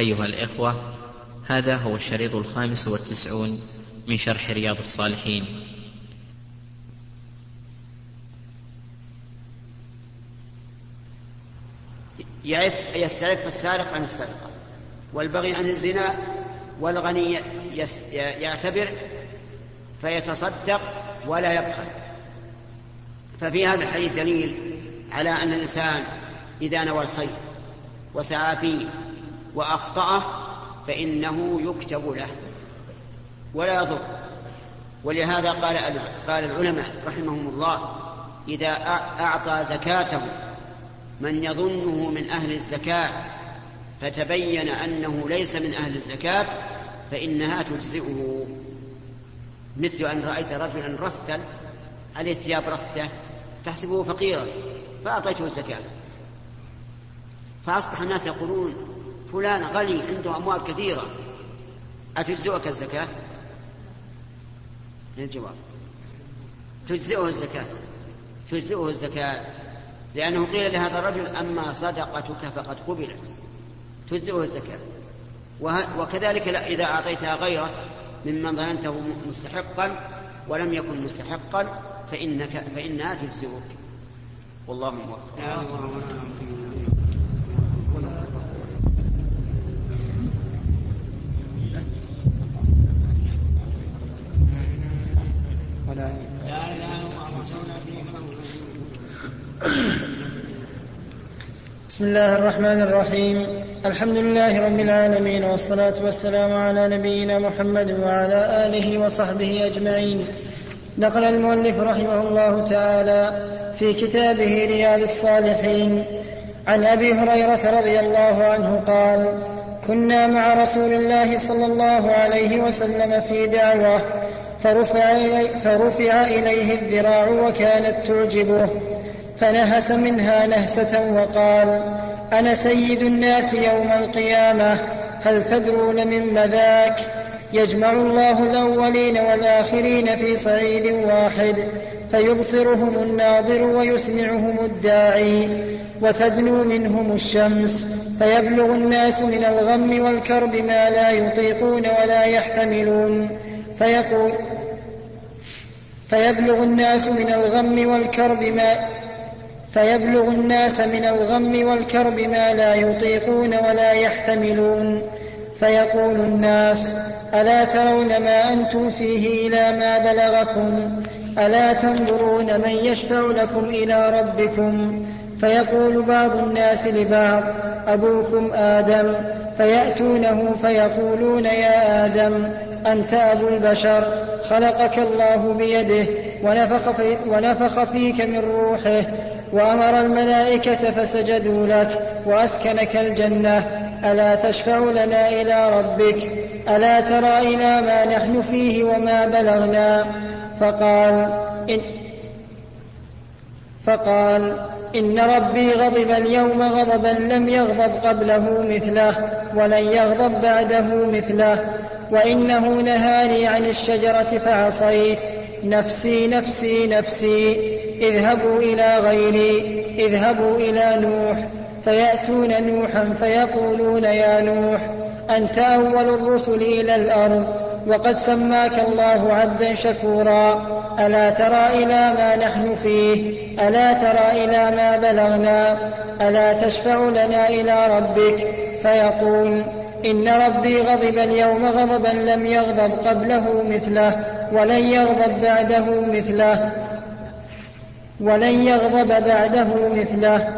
أيها الإخوة هذا هو الشريط الخامس والتسعون من شرح رياض الصالحين. يستعف السارق عن السرقة والبغي عن الزنا والغني يعتبر فيتصدق ولا يبخل. ففي هذا الحديث دليل على أن الإنسان إذا نوى الخير وسعى فيه وأخطأه فإنه يكتب له. ولا يضر. ولهذا قال قال العلماء رحمهم الله إذا أعطى زكاته من يظنه من أهل الزكاة فتبين أنه ليس من أهل الزكاة فإنها تجزئه. مثل أن رأيت رجلا رثا عليه ثياب رثة تحسبه فقيرا فأعطيته الزكاة فأصبح الناس يقولون فلان غني عنده أموال كثيرة. أتجزئك الزكاة؟ الجواب تجزئه الزكاة. تجزئه الزكاة. لأنه قيل لهذا الرجل أما صدقتك فقد قبلت. تجزئه الزكاة. وكذلك إذا أعطيتها غيره ممن ظننته مستحقا ولم يكن مستحقا فإنك فإنها تجزئك. والله موفق. بسم الله الرحمن الرحيم. الحمد لله رب العالمين والصلاة والسلام على نبينا محمد وعلى آله وصحبه أجمعين. نقل المؤلف رحمه الله تعالى في كتابه رياض الصالحين. عن أبي هريرة رضي الله عنه قال كنا مع رسول الله صلى الله عليه وسلم في دعوة فرفع, إلي فرفع إليه الذراع وكانت تعجبه فنهس منها نهسة وقال أنا سيد الناس يوم القيامة هل تدرون مما ذاك يجمع الله الأولين والآخرين في صعيد واحد فيبصرهم الناظر ويسمعهم الداعي وتدنو منهم الشمس فيبلغ الناس من الغم والكرب ما لا يطيقون ولا يحتملون فيقول فيبلغ الناس من الغم والكرب ما فيبلغ الناس من الغم والكرب ما لا يطيقون ولا يحتملون. فيقول الناس ألا ترون ما أنتم فيه إلى ما بلغكم؟ ألا تنظرون من يشفع لكم إلى ربكم؟ فيقول بعض الناس لبعض أبوكم آدم فيأتونه فيقولون يا آدم. انت ابو البشر خلقك الله بيده ونفخ, في ونفخ فيك من روحه وأمر الملائكة فسجدوا لك وأسكنك الجنة. ألا تشفع لنا إلى ربك؟ ألا ترى إلى ما نحن فيه وما بلغنا؟ فقال إن فقال إن ربي غضب اليوم غضبا لم يغضب قبله مثله ولن يغضب بعده مثله. وإنه نهاني عن الشجرة فعصيت نفسي نفسي نفسي اذهبوا إلى غيري اذهبوا إلى نوح. فيأتون نوحا فيقولون يا نوح أنت أول الرسل إلى الأرض وقد سماك الله عبدا شكورا. ألا ترى إلى ما نحن فيه؟ ألا ترى إلى ما بلغنا؟ ألا تشفع لنا إلى ربك؟ فيقول إن ربي غضب اليوم غضبا لم يغضب قبله مثله ولن يغضب بعده مثله ولن يغضب بعده مثله.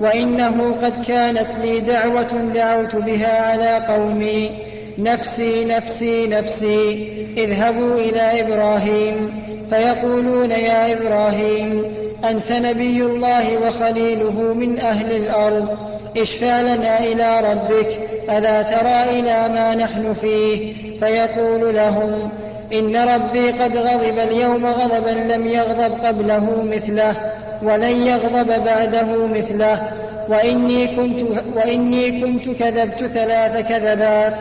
وإنه قد كانت لي دعوة دعوت بها على قومي نفسي نفسي نفسي اذهبوا إلى إبراهيم. فيقولون يا إبراهيم أنت نبي الله وخليله من أهل الأرض. اشفع لنا إلى ربك ألا ترى إلى ما نحن فيه؟ فيقول لهم إن ربي قد غضب اليوم غضبا لم يغضب قبله مثله ولن يغضب بعده مثله وإني كنت, وإني كنت كذبت ثلاث كذبات.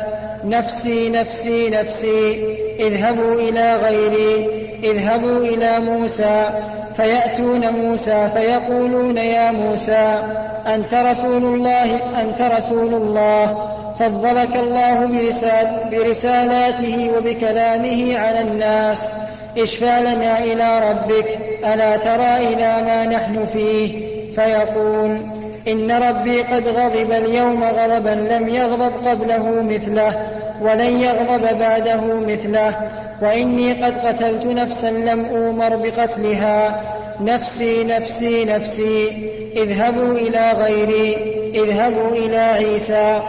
نفسي نفسي نفسي اذهبوا إلى غيري. اذهبوا إلى موسى فيأتون موسى فيقولون يا موسى أنت رسول الله أنت رسول الله. فضلك الله برسال برسالاته وبكلامه على الناس. اشفع لنا إلى ربك ألا ترى إلى ما نحن فيه؟ فيقول إن ربي قد غضب اليوم غضبا لم يغضب قبله مثله ولن يغضب بعده مثله. وإني قد قتلت نفسا لم أومر بقتلها. نفسي نفسي نفسي اذهبوا إلى غيري اذهبوا إلى عيسى.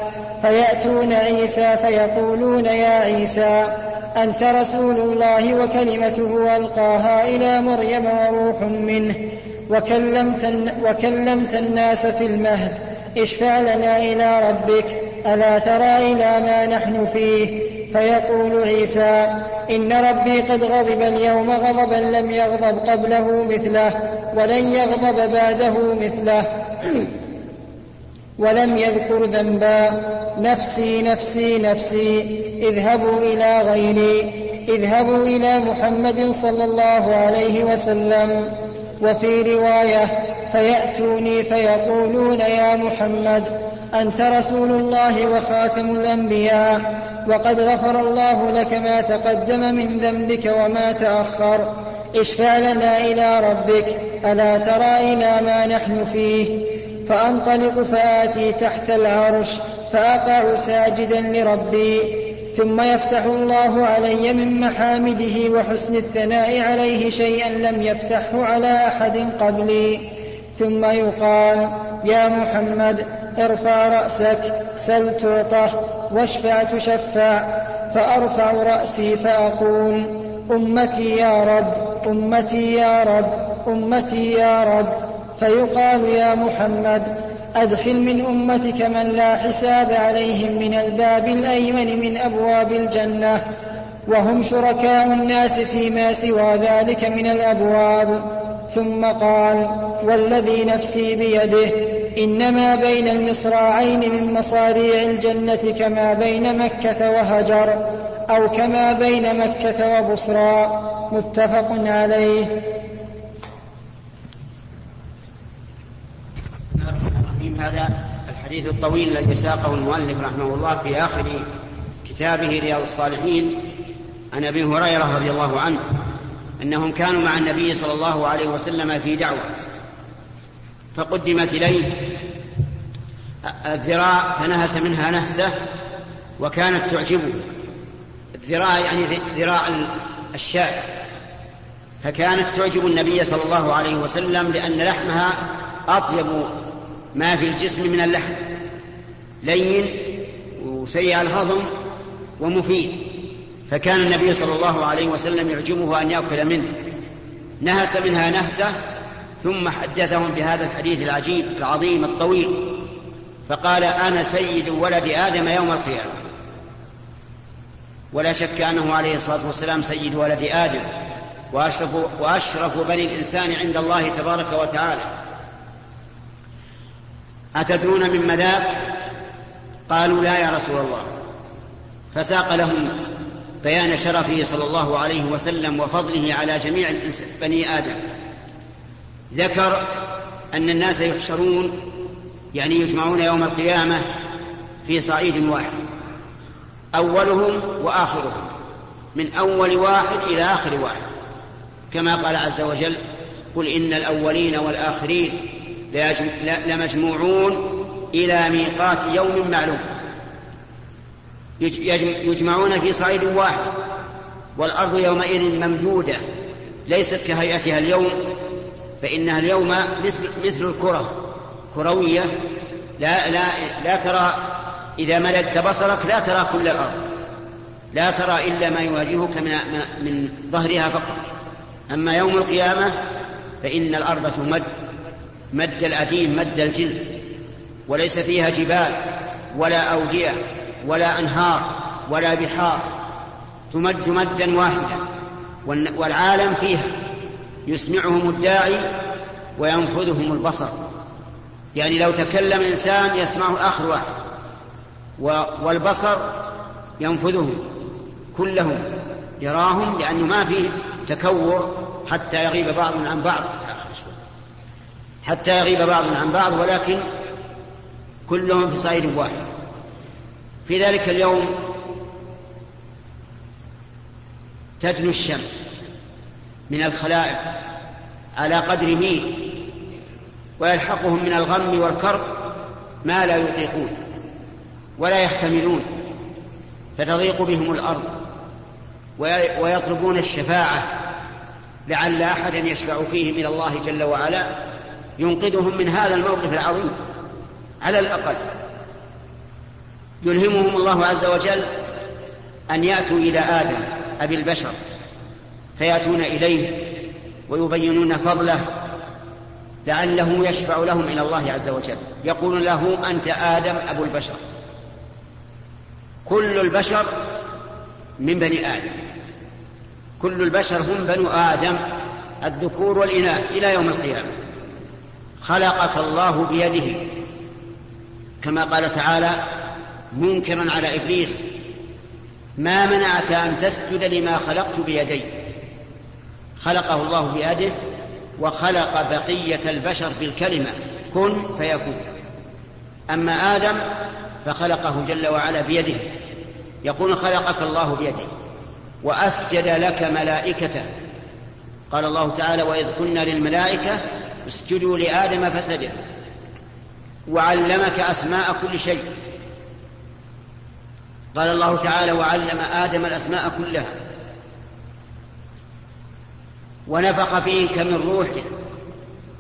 فيأتون عيسى فيقولون يا عيسى أنت رسول الله وكلمته ألقاها إلى مريم وروح منه. وكلمت, وكلمت الناس في المهد اشفع لنا إلى ربك ألا ترى إلى ما نحن فيه؟ فيقول عيسى إن ربي قد غضب اليوم غضبا لم يغضب قبله مثله ولن يغضب بعده مثله ولم يذكر ذنبا نفسي نفسي نفسي اذهبوا إلى غيري اذهبوا إلى محمد صلى الله عليه وسلم وفي رواية فيأتوني فيقولون يا محمد أنت رسول الله وخاتم الأنبياء وقد غفر الله لك ما تقدم من ذنبك وما تأخر. اشفع لنا إلى ربك ألا ترى إلى ما نحن فيه؟ فأنطلق فآتي تحت العرش فأقع ساجدا لربي. ثم يفتح الله علي من محامده وحسن الثناء عليه شيئا لم يفتحه على أحد قبلي. ثم يقال يا محمد ارفع رأسك سل تعطه واشفع تشفع فأرفع رأسي فأقول أمتي يا رب أمتي يا رب أمتي يا رب. فيقال يا محمد أدخل من أمتك من لا حساب عليهم من الباب الأيمن من أبواب الجنة وهم شركاء الناس فيما سوى ذلك من الأبواب. ثم قال والذي نفسي بيده إنما بين المصراعين من مصاريع الجنة كما بين مكة وهجر أو كما بين مكة وبصرى. متفق عليه. هذا الحديث الطويل الذي ساقه المؤلف رحمه الله في آخر كتابه رياض الصالحين عن أبي هريرة رضي الله عنه أنهم كانوا مع النبي صلى الله عليه وسلم في دعوة. فقدمت إليه الذراع فنهس منها نهسة وكانت تعجبه. الذراع يعني ذراع الشاة. فكانت تعجب النبي صلى الله عليه وسلم لأن لحمها أطيب ما في الجسم من اللحم. لين وسيء الهضم ومفيد. فكان النبي صلى الله عليه وسلم يعجبه أن يأكل منه. نهس منها نهسة ثم حدثهم بهذا الحديث العجيب العظيم الطويل. فقال أنا سيد ولد آدم يوم القيامة. ولا شك أنه عليه الصلاة والسلام سيد ولد آدم. وأشرف, وأشرف بني الإنسان عند الله تبارك وتعالى. أتدرون من ذاك قالوا لا يا رسول الله. فساق لهم بيان شرفه صلى الله عليه وسلم وفضله على جميع بني آدم. ذكر أن الناس يحشرون يعني يجمعون يوم القيامة في صعيد واحد أولهم وآخرهم من أول واحد إلى آخر واحد. كما قال عز وجل قل إن الأولين والآخرين لمجموعون إلى ميقات يوم معلوم. يجمعون في صعيد واحد والأرض يومئذ ممدودة ليست كهيئتها اليوم فإنها اليوم مثل مثل الكرة كروية لا لا لا ترى إذا مددت بصرك لا ترى كل الأرض لا ترى إلا ما يواجهك من من ظهرها فقط. أما يوم القيامة فإن الأرض تمد مد الأديم مد الجلد وليس فيها جبال ولا أودية ولا أنهار ولا بحار تمد مدا واحدا والعالم فيها. يسمعهم الداعي وينفذهم البصر. يعني لو تكلم إنسان يسمعه آخر واحد والبصر ينفذهم كلهم يراهم لأنه ما فيه تكور حتى يغيب بعض عن بعض. حتى يغيب بعض عن بعض ولكن كلهم في صعيد واحد. في ذلك اليوم تدنو الشمس. من الخلائق على قدر ميل ويلحقهم من الغم والكرب ما لا يطيقون ولا يحتملون فتضيق بهم الأرض ويطلبون الشفاعة لعل احدا يشفع فيهم إلى الله جل وعلا ينقذهم من هذا الموقف العظيم على الأقل. يلهمهم الله عز وجل أن يأتوا إلى آدم أبي البشر. فيأتون إليه ويبينون فضله لعله يشفع لهم إلى الله عز وجل. يقول له أنت آدم أبو البشر. كل البشر من بني آدم. كل البشر هم بنو آدم الذكور والإناث إلى يوم القيامة. خلقك الله بيده. كما قال تعالى منكرا على إبليس ما منعك أن تسجد لما خلقت بيدي خلقه الله بيده وخلق بقية البشر بالكلمة كن فيكون. أما آدم فخلقه جل وعلا بيده يقول خلقك الله بيده وأسجد لك ملائكته قال الله تعالى وإذ قلنا للملائكة اسجدوا لآدم فسجد. وعلمك أسماء كل شيء. قال الله تعالى وعلم آدم الأسماء كلها. ونفخ فيك من روحه.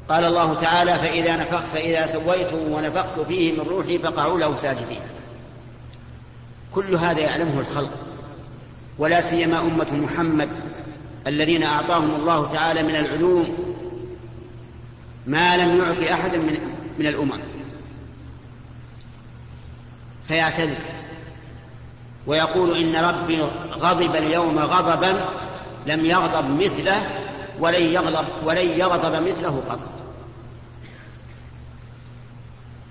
قال الله تعالى فإذا نفخت فإذا سويته ونفخت فيه من روحي فقعوا له ساجدين. كل هذا يعلمه الخلق ولا سيما أمة محمد الذين أعطاهم الله تعالى من العلوم ما لم يعط أحدا من من الأمم. فيعتذر ويقول إن ربي غضب اليوم غضبا لم يغضب مثله ولن يغضب ولن يغضب مثله قط.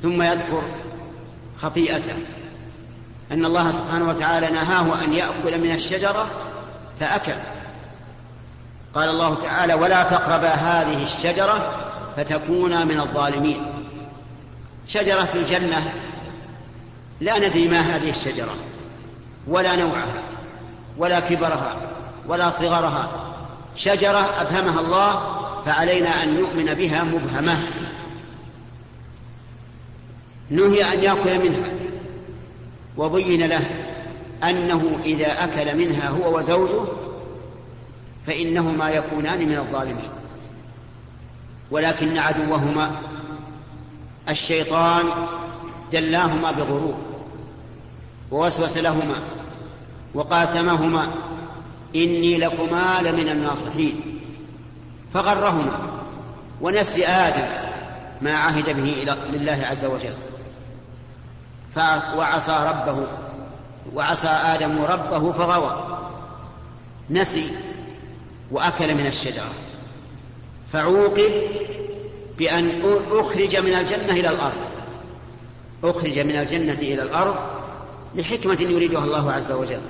ثم يذكر خطيئته. أن الله سبحانه وتعالى نهاه أن يأكل من الشجرة فأكل. قال الله تعالى ولا تقربا هذه الشجرة فتكونا من الظالمين. شجرة في الجنة لا ندري ما هذه الشجرة ولا نوعها ولا كبرها ولا صغرها شجرة أبهمها الله فعلينا أن نؤمن بها مبهمة. نهي أن يأكل منها. وبين له أنه إذا أكل منها هو وزوجه فإنهما يكونان من الظالمين. ولكن عدوهما الشيطان دلاهما بغرور ووسوس لهما وقاسمهما إني لكما لمن الناصحين. فغرهما ونسي آدم ما عهد به لله عز وجل. وعصى ربه وعصى آدم ربه فغوى. نسي وأكل من الشجرة. فعوقب بأن أخرج من الجنة إلى الأرض. أخرج من الجنة إلى الأرض لحكمة يريدها الله عز وجل.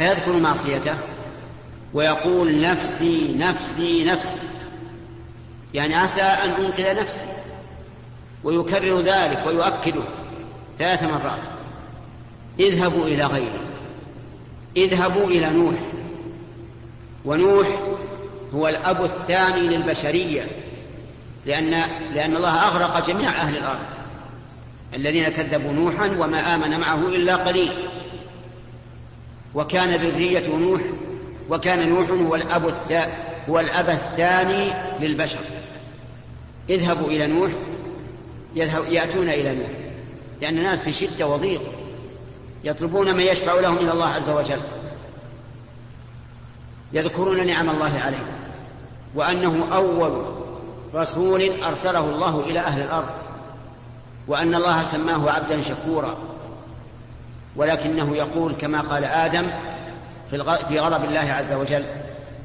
فيذكر معصيته ويقول نفسي نفسي نفسي. يعني عسى أن أنقذ نفسي. ويكرر ذلك ويؤكده ثلاث مرات. اذهبوا إلى غيري. اذهبوا إلى نوح. ونوح هو الأب الثاني للبشرية. لأن لأن الله أغرق جميع أهل الأرض. الذين كذبوا نوحا وما آمن معه إلا قليل. وكان ذرية نوح وكان نوح هو الأب هو الأب الثاني للبشر. اذهبوا إلى نوح يذهب يأتون إلى نوح. لأن الناس في شدة وضيق يطلبون من يشفع لهم إلى الله عز وجل. يذكرون نعم الله عليه وأنه أول رسول أرسله الله إلى أهل الأرض. وأن الله سماه عبدا شكورا. ولكنه يقول كما قال آدم في غضب الله عز وجل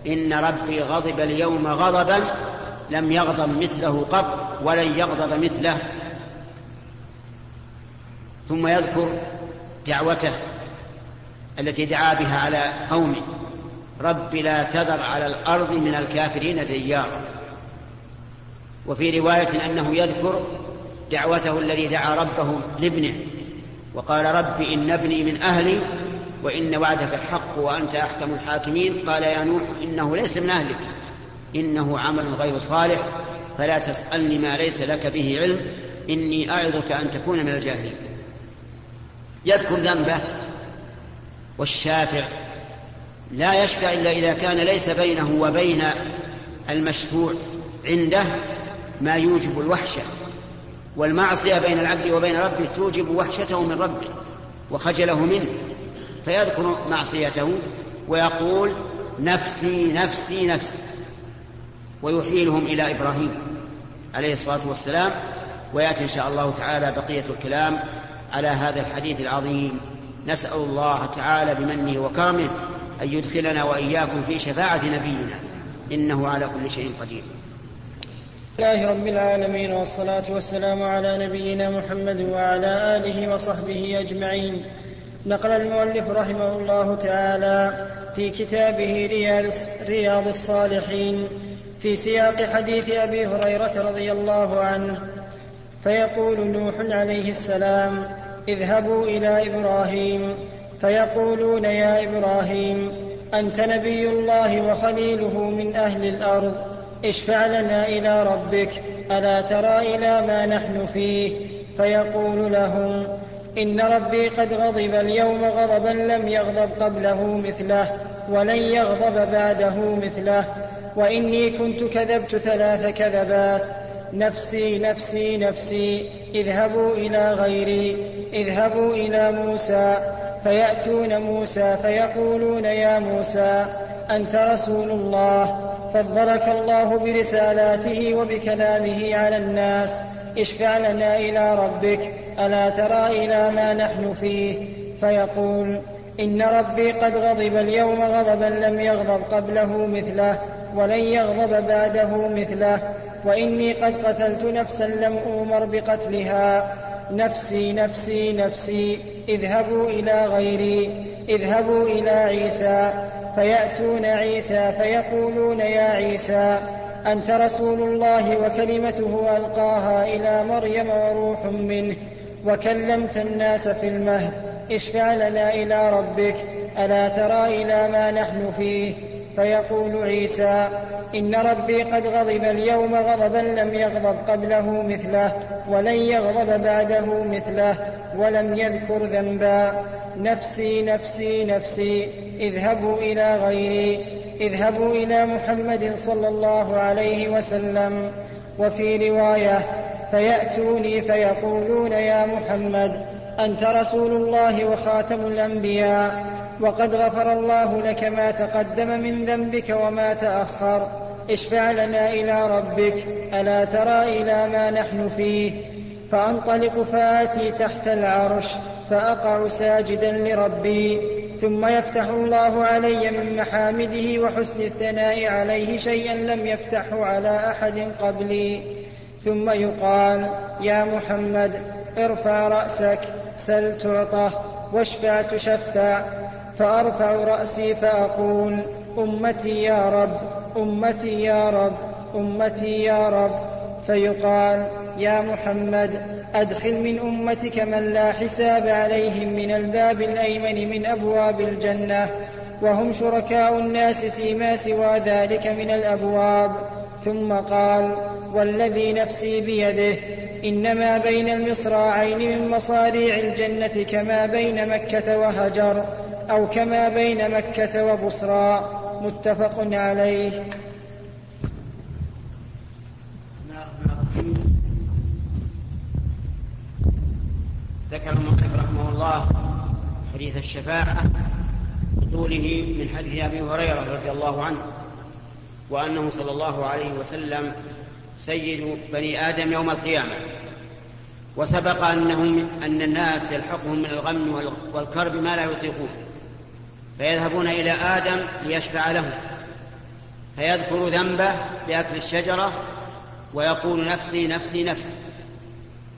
إن ربي غضب اليوم غضبا لم يغضب مثله قط ولن يغضب مثله. ثم يذكر دعوته التي دعا بها على قومه رب لا تذر على الأرض من الكافرين ديارا وفي رواية أنه يذكر دعوته الذي دعا ربه لابنه. وقال رب إن ابني من أهلي وإن وعدك الحق وأنت أحكم الحاكمين. قال يا نوح إنه ليس من أهلك إنه عمل غير صالح فلا تسألني ما ليس لك به علم إني أعظك أن تكون من الجاهلين. يذكر ذنبه والشافع لا يشفع إلا إذا كان ليس بينه وبين المشفوع عنده ما يوجب الوحشة. والمعصية بين العبد وبين ربه توجب وحشته من ربه وخجله منه. فيذكر معصيته ويقول نفسي نفسي نفسي. ويحيلهم إلى إبراهيم عليه الصلاة والسلام. ويأتي إن شاء الله تعالى بقية الكلام على هذا الحديث العظيم. نسأل الله تعالى بمنه وكرمه أن يدخلنا وإياكم في شفاعة نبينا. إنه على كل شيء قدير. الله رب العالمين والصلاة والسلام على نبينا محمد وعلى آله وصحبه أجمعين. نقل المؤلف رحمه الله تعالى في كتابه رياض الصالحين في سياق حديث أبي هريرة رضي الله عنه فيقول نوح عليه السلام اذهبوا إلى إبراهيم. فيقولون يا إبراهيم أنت نبي الله وخليله من أهل الأرض. اشفع لنا إلى ربك ألا ترى إلى ما نحن فيه؟ فيقول لهم إن ربي قد غضب اليوم غضبا لم يغضب قبله مثله ولن يغضب بعده مثله وإني كنت كذبت ثلاث كذبات. نفسي نفسي نفسي اذهبوا إلى غيري اذهبوا إلى موسى فيأتون موسى فيقولون يا موسى أنت رسول الله. فضلك الله برسالاته وبكلامه على الناس. اشفع لنا إلى ربك. ألا ترى إلى ما نحن فيه؟ فيقول إن ربي قد غضب اليوم غضبا لم يغضب قبله مثله ولن يغضب بعده مثله. وإني قد قتلت نفسا لم أومر بقتلها. نفسي نفسي نفسي. اذهبوا إلى غيري. اذهبوا إلى عيسى. فيأتون عيسى فيقولون يا عيسى أنت رسول الله وكلمته ألقاها إلى مريم وروح منه وكلمت الناس في المهد اشفع لنا إلى ربك ألا ترى إلى ما نحن فيه؟ فيقول عيسى إن ربي قد غضب اليوم غضبا لم يغضب قبله مثله ولن يغضب بعده مثله ولم يذكر ذنبا. نفسي نفسي نفسي اذهبوا إلى غيري اذهبوا إلى محمد صلى الله عليه وسلم. وفي رواية فيأتوني فيقولون يا محمد أنت رسول الله وخاتم الأنبياء. وقد غفر الله لك ما تقدم من ذنبك وما تأخر. اشفع لنا إلى ربك. ألا ترى إلى ما نحن فيه؟ فأنطلق فآتي تحت العرش فأقع ساجدا لربي. ثم يفتح الله علي من محامده وحسن الثناء عليه شيئا لم يفتحه على أحد قبلي. ثم يقال يا محمد ارفع رأسك سل تعطه واشفع تشفع. فأرفع رأسي فأقول أمتي يا رب أمتي يا رب أمتي يا رب. فيقال يا محمد أدخل من أمتك من لا حساب عليهم من الباب الأيمن من أبواب الجنة وهم شركاء الناس فيما سوى ذلك من الأبواب. ثم قال والذي نفسي بيده إنما بين المصراعين من مصاريع الجنة كما بين مكة وهجر. أو كما بين مكة وبصرى متفق عليه. ذكر المؤلف رحمه الله حديث الشفاعة بطوله من حديث أبي هريرة رضي الله عنه وأنه صلى الله عليه وسلم سيد بني آدم يوم القيامة. وسبق أنهم أن الناس يلحقهم من الغم والكرب ما لا يطيقون. فيذهبون إلى آدم ليشفع لهم فيذكر ذنبه بأكل الشجرة ويقول نفسي نفسي نفسي.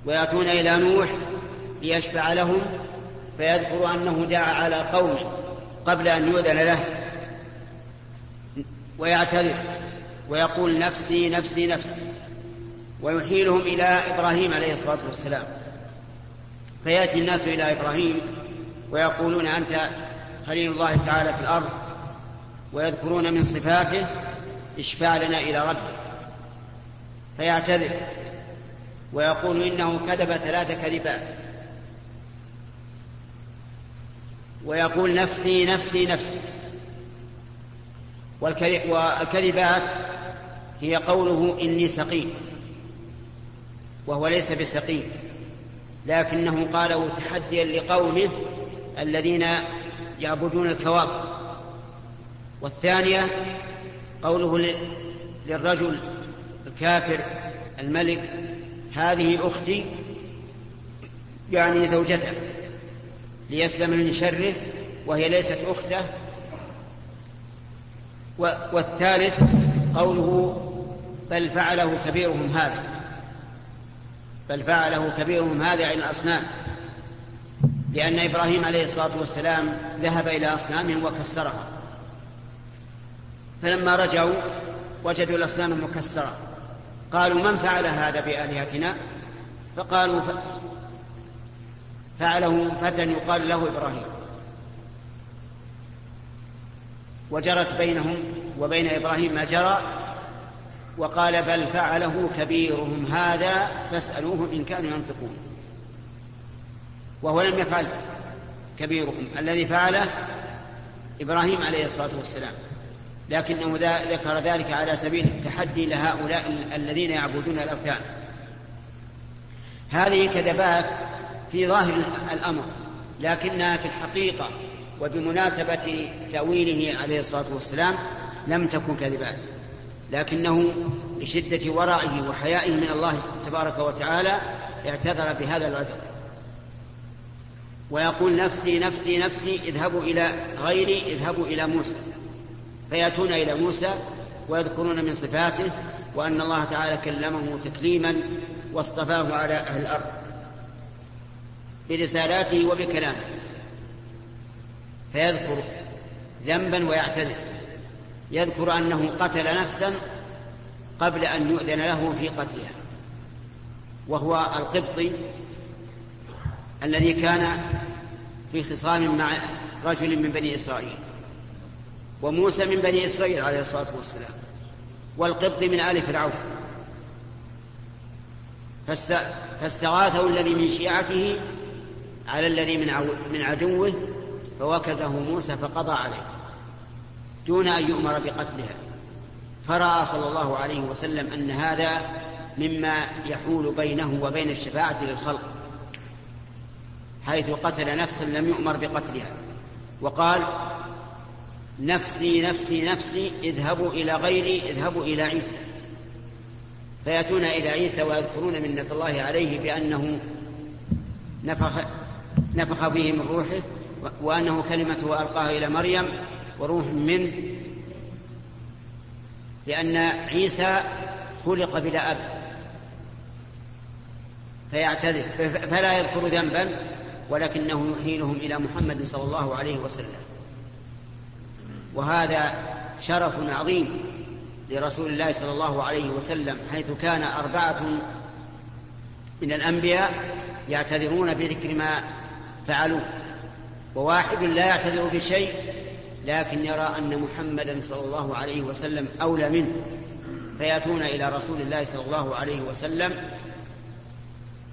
ويأتون إلى نوح ليشفع لهم فيذكر أنه دعا على قومه قبل أن يؤذن له. ويعتذر ويقول نفسي نفسي نفسي. ويحيلهم إلى إبراهيم عليه الصلاة والسلام. فيأتي الناس إلى إبراهيم ويقولون أنت خليل الله تعالى في الأرض ويذكرون من صفاته اشفع لنا إلى ربك فيعتذر ويقول إنه كذب ثلاث كذبات. ويقول نفسي نفسي نفسي. والكذبات هي قوله إني سقيم وهو ليس بسقيم لكنه قاله تحديا لقومه الذين يعبدون الكواكب. والثانية قوله للرجل الكافر الملك هذه أختي يعني زوجته ليسلم من شره وهي ليست أخته. والثالث قوله بل فعله كبيرهم هذا. بل فعله كبيرهم هذا عن الأصنام. لأن إبراهيم عليه الصلاة والسلام ذهب إلى أصنامهم وكسرها. فلما رجعوا وجدوا الأصنام مكسرة. قالوا من فعل هذا بآلهتنا؟ فقالوا فعله فتى يقال له إبراهيم. وجرت بينهم وبين إبراهيم ما جرى وقال بل فعله كبيرهم هذا فاسألوهم إن كانوا ينطقون. وهو لم يفعل كبيرهم. الذي فعله إبراهيم عليه الصلاة والسلام. لكنه ذكر ذلك على سبيل التحدي لهؤلاء الذين يعبدون الأوثان. هذه كذبات في ظاهر الأمر لكنها في الحقيقة وبمناسبة تأويله عليه الصلاة والسلام لم تكن كذبات. لكنه بشدة ورعه وحيائه من الله تبارك وتعالى اعتذر بهذا العذر ويقول نفسي نفسي نفسي اذهبوا إلى غيري اذهبوا إلى موسى. فيأتون إلى موسى ويذكرون من صفاته وأن الله تعالى كلمه تكليما واصطفاه على أهل الأرض برسالاته وبكلامه. فيذكر ذنبا ويعتذر. يذكر أنه قتل نفسا قبل أن يؤذن له في قتلها وهو القبطي الذي كان في خصام مع رجل من بني إسرائيل وموسى من بني إسرائيل عليه الصلاة والسلام والقبط من آل فرعون. فاستغاثه الذي من شيعته على الذي من عدوه فوكزه موسى فقضى عليه دون أن يؤمر بقتلها. فرأى صلى الله عليه وسلم أن هذا مما يحول بينه وبين الشفاعة للخلق. حيث قتل نفسا لم يؤمر بقتلها. وقال نفسي نفسي نفسي اذهبوا إلى غيري اذهبوا إلى عيسى. فيأتون إلى عيسى ويذكرون منة الله عليه بأنه نفخ نفخ به من روحه وأنه كلمته ألقاها إلى مريم وروح منه لأن عيسى خلق بلا أب. فيعتذر فلا يذكر ذنبا. ولكنه يحيلهم إلى محمد صلى الله عليه وسلم. وهذا شرف عظيم لرسول الله صلى الله عليه وسلم حيث كان أربعة من الأنبياء يعتذرون بذكر ما فعلوا وواحد لا يعتذر بشيء لكن يرى أن محمدا صلى الله عليه وسلم أولى منه فيأتون إلى رسول الله صلى الله عليه وسلم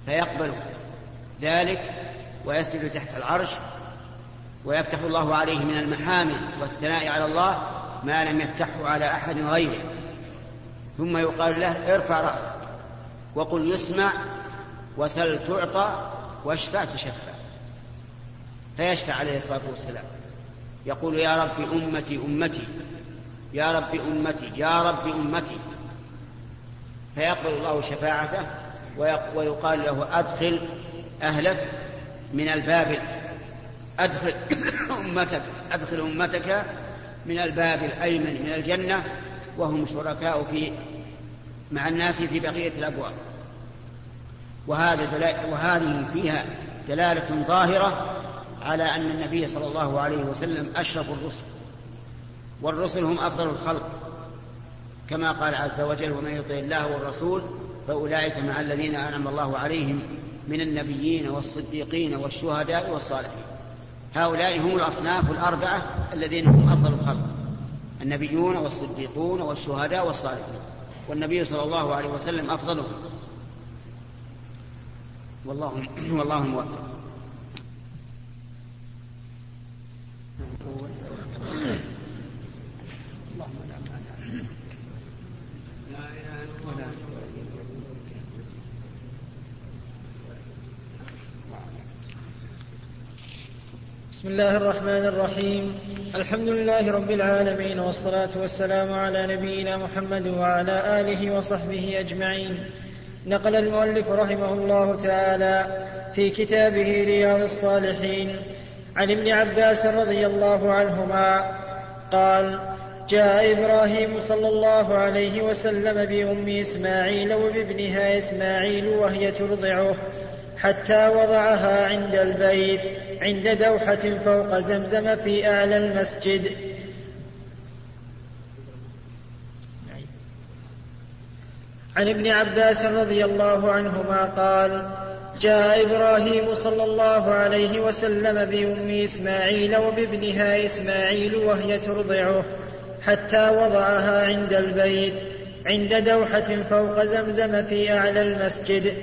فيقبل ذلك ويسجد تحت العرش ويفتح الله عليه من المحامد والثناء على الله ما لم يفتحه على أحد غيره. ثم يقال له ارفع رأسك وقل يسمع وسل تعطى واشفع تشفع. فيشفع عليه الصلاة والسلام. يقول يا رب أمتي أمتي يا رب أمتي يا رب أمتي. فيقبل الله شفاعته ويقال له أدخل أهلك من الباب أدخل أمتك أدخل أمتك من الباب الأيمن من الجنة وهم شركاء في مع الناس في بقية الأبواب. وهذا وهذه فيها دلالة ظاهرة على أن النبي صلى الله عليه وسلم أشرف الرسل. والرسل هم أفضل الخلق. كما قال عز وجل ومن يطع الله والرسول فأولئك مع الذين أنعم الله عليهم من النبيين والصديقين والشهداء والصالحين. هؤلاء هم الأصناف الأربعة الذين هم أفضل الخلق. النبيون والصديقون والشهداء والصالحون والنبي صلى الله عليه وسلم أفضلهم. والله والله الموفق بسم الله الرحمن الرحيم. الحمد لله رب العالمين والصلاة والسلام على نبينا محمد وعلى آله وصحبه أجمعين. نقل المؤلف رحمه الله تعالى في كتابه رياض الصالحين عن ابن عباس رضي الله عنهما قال جاء إبراهيم صلى الله عليه وسلم بأم إسماعيل وبابنها إسماعيل وهي ترضعه حتى وضعها عند البيت. عند دوحة فوق زمزم في أعلى المسجد. عن ابن عباس رضي الله عنهما قال جاء إبراهيم صلى الله عليه وسلم بأم إسماعيل وبابنها إسماعيل وهي ترضعه حتى وضعها عند البيت عند دوحة فوق زمزم في أعلى المسجد.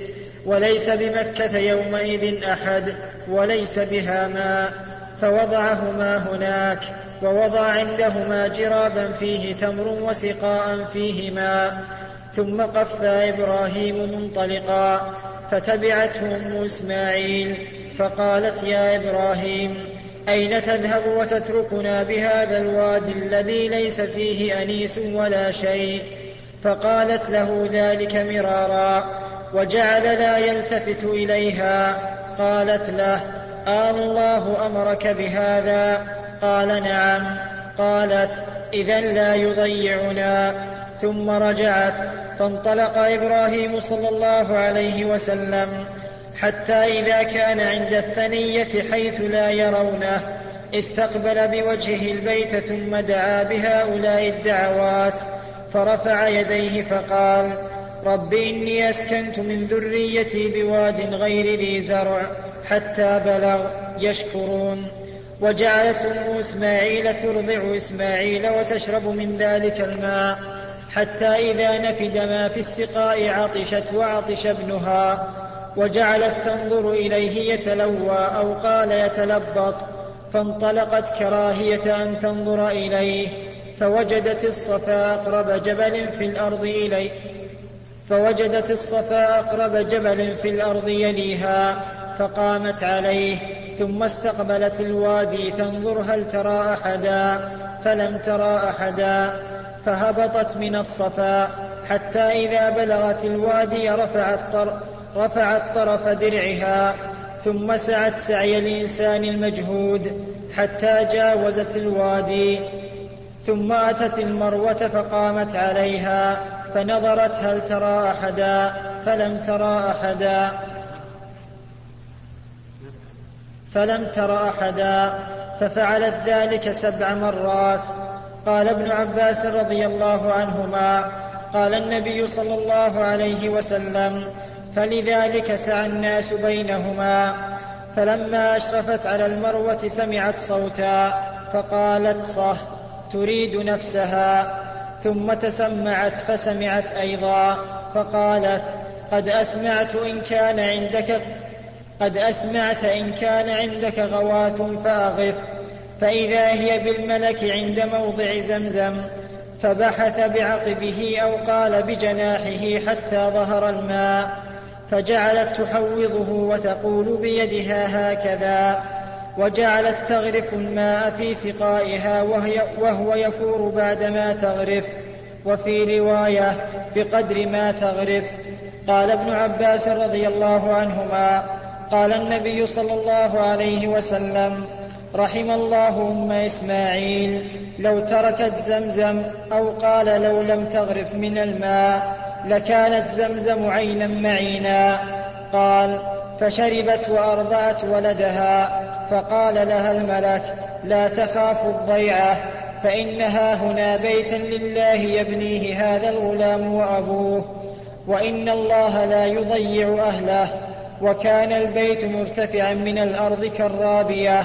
وليس بمكة يومئذ أحد وليس بها ماء فوضعهما هناك ووضع عندهما جرابا فيه تمر وسقاء فيه ماء ثم قفى إبراهيم منطلقا فتبعته أم إسماعيل فقالت يا إبراهيم أين تذهب وتتركنا بهذا الوادي الذي ليس فيه أنيس ولا شيء؟ فقالت له ذلك مرارا وجعل لا يلتفت إليها قالت له آه الله أمرك بهذا؟ قال نعم. قالت إذا لا يضيعنا. ثم رجعت فانطلق إبراهيم صلى الله عليه وسلم حتى إذا كان عند الثنية حيث لا يرونه استقبل بوجهه البيت ثم دعا بهؤلاء الدعوات فرفع يديه فقال رب إني أسكنت من ذريتي بواد غير ذي زرع حتى بلغ يشكرون. وجعلت أم إسماعيل ترضع إسماعيل وتشرب من ذلك الماء حتى إذا نفد ما في السقاء عطشت وعطش ابنها. وجعلت تنظر إليه يتلوى أو قال يتلبط. فانطلقت كراهية أن تنظر إليه. فوجدت الصفا أقرب جبل في الأرض إليه فوجدت الصفا أقرب جبل في الأرض يليها فقامت عليه ثم استقبلت الوادي تنظر هل ترى أحدا؟ فلم ترى أحدا. فهبطت من الصفا حتى إذا بلغت الوادي رفعت, طر رفعت طرف درعها ثم سعت سعي الإنسان المجهود حتى جاوزت الوادي ثم أتت المروة فقامت عليها. فنظرت هل ترى أحدا؟ فلم ترى أحدا. فلم تر أحدا. ففعلت ذلك سبع مرات. قال ابن عباس رضي الله عنهما. قال النبي صلى الله عليه وسلم فلذلك سعى الناس بينهما. فلما أشرفت على المروة سمعت صوتا فقالت صه تريد نفسها. ثم تسمعت فسمعت أيضا فقالت قد أسمعت إن كان عندك قد أسمعت إن كان عندك غواث فأغف فإذا هي بالملك عند موضع زمزم فبحث بعقبه أو قال بجناحه حتى ظهر الماء فجعلت تحوضه وتقول بيدها هكذا. وجعلت تغرف الماء في سقائها وهي وهو يفور بعدما تغرف. وفي رواية بقدر ما تغرف. قال ابن عباس رضي الله عنهما قال النبي صلى الله عليه وسلم رحم الله أم إسماعيل لو تركت زمزم أو قال لو لم تغرف من الماء لكانت زمزم عينا معينا. قال فشربت وأرضعت ولدها. فقال لها الملك لا تخاف الضيعة فإنها هنا بيتا لله يبنيه هذا الغلام وأبوه. وإن الله لا يضيع أهله وكان البيت مرتفعا من الأرض كالرابية.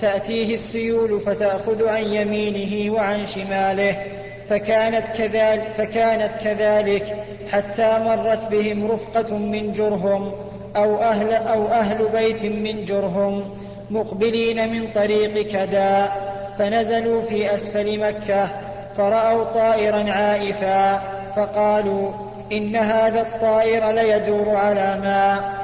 تأتيه السيول فتأخذ عن يمينه وعن شماله. فكانت كذلك, فكانت كذلك حتى مرت بهم رفقة من جرهم أو أهل, أو أهل بيت من جرهم. مقبلين من طريق كدا فنزلوا في أسفل مكة فرأوا طائرا عائفا فقالوا إن هذا الطائر ليدور على ماء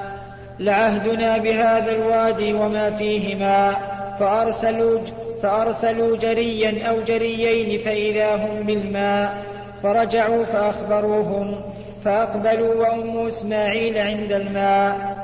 لعهدنا بهذا الوادي وما فيه ماء فأرسلوا, فأرسلوا جريا أو جريين فإذا هم بالماء. فرجعوا فأخبروهم فأقبلوا وأم إسماعيل عند الماء.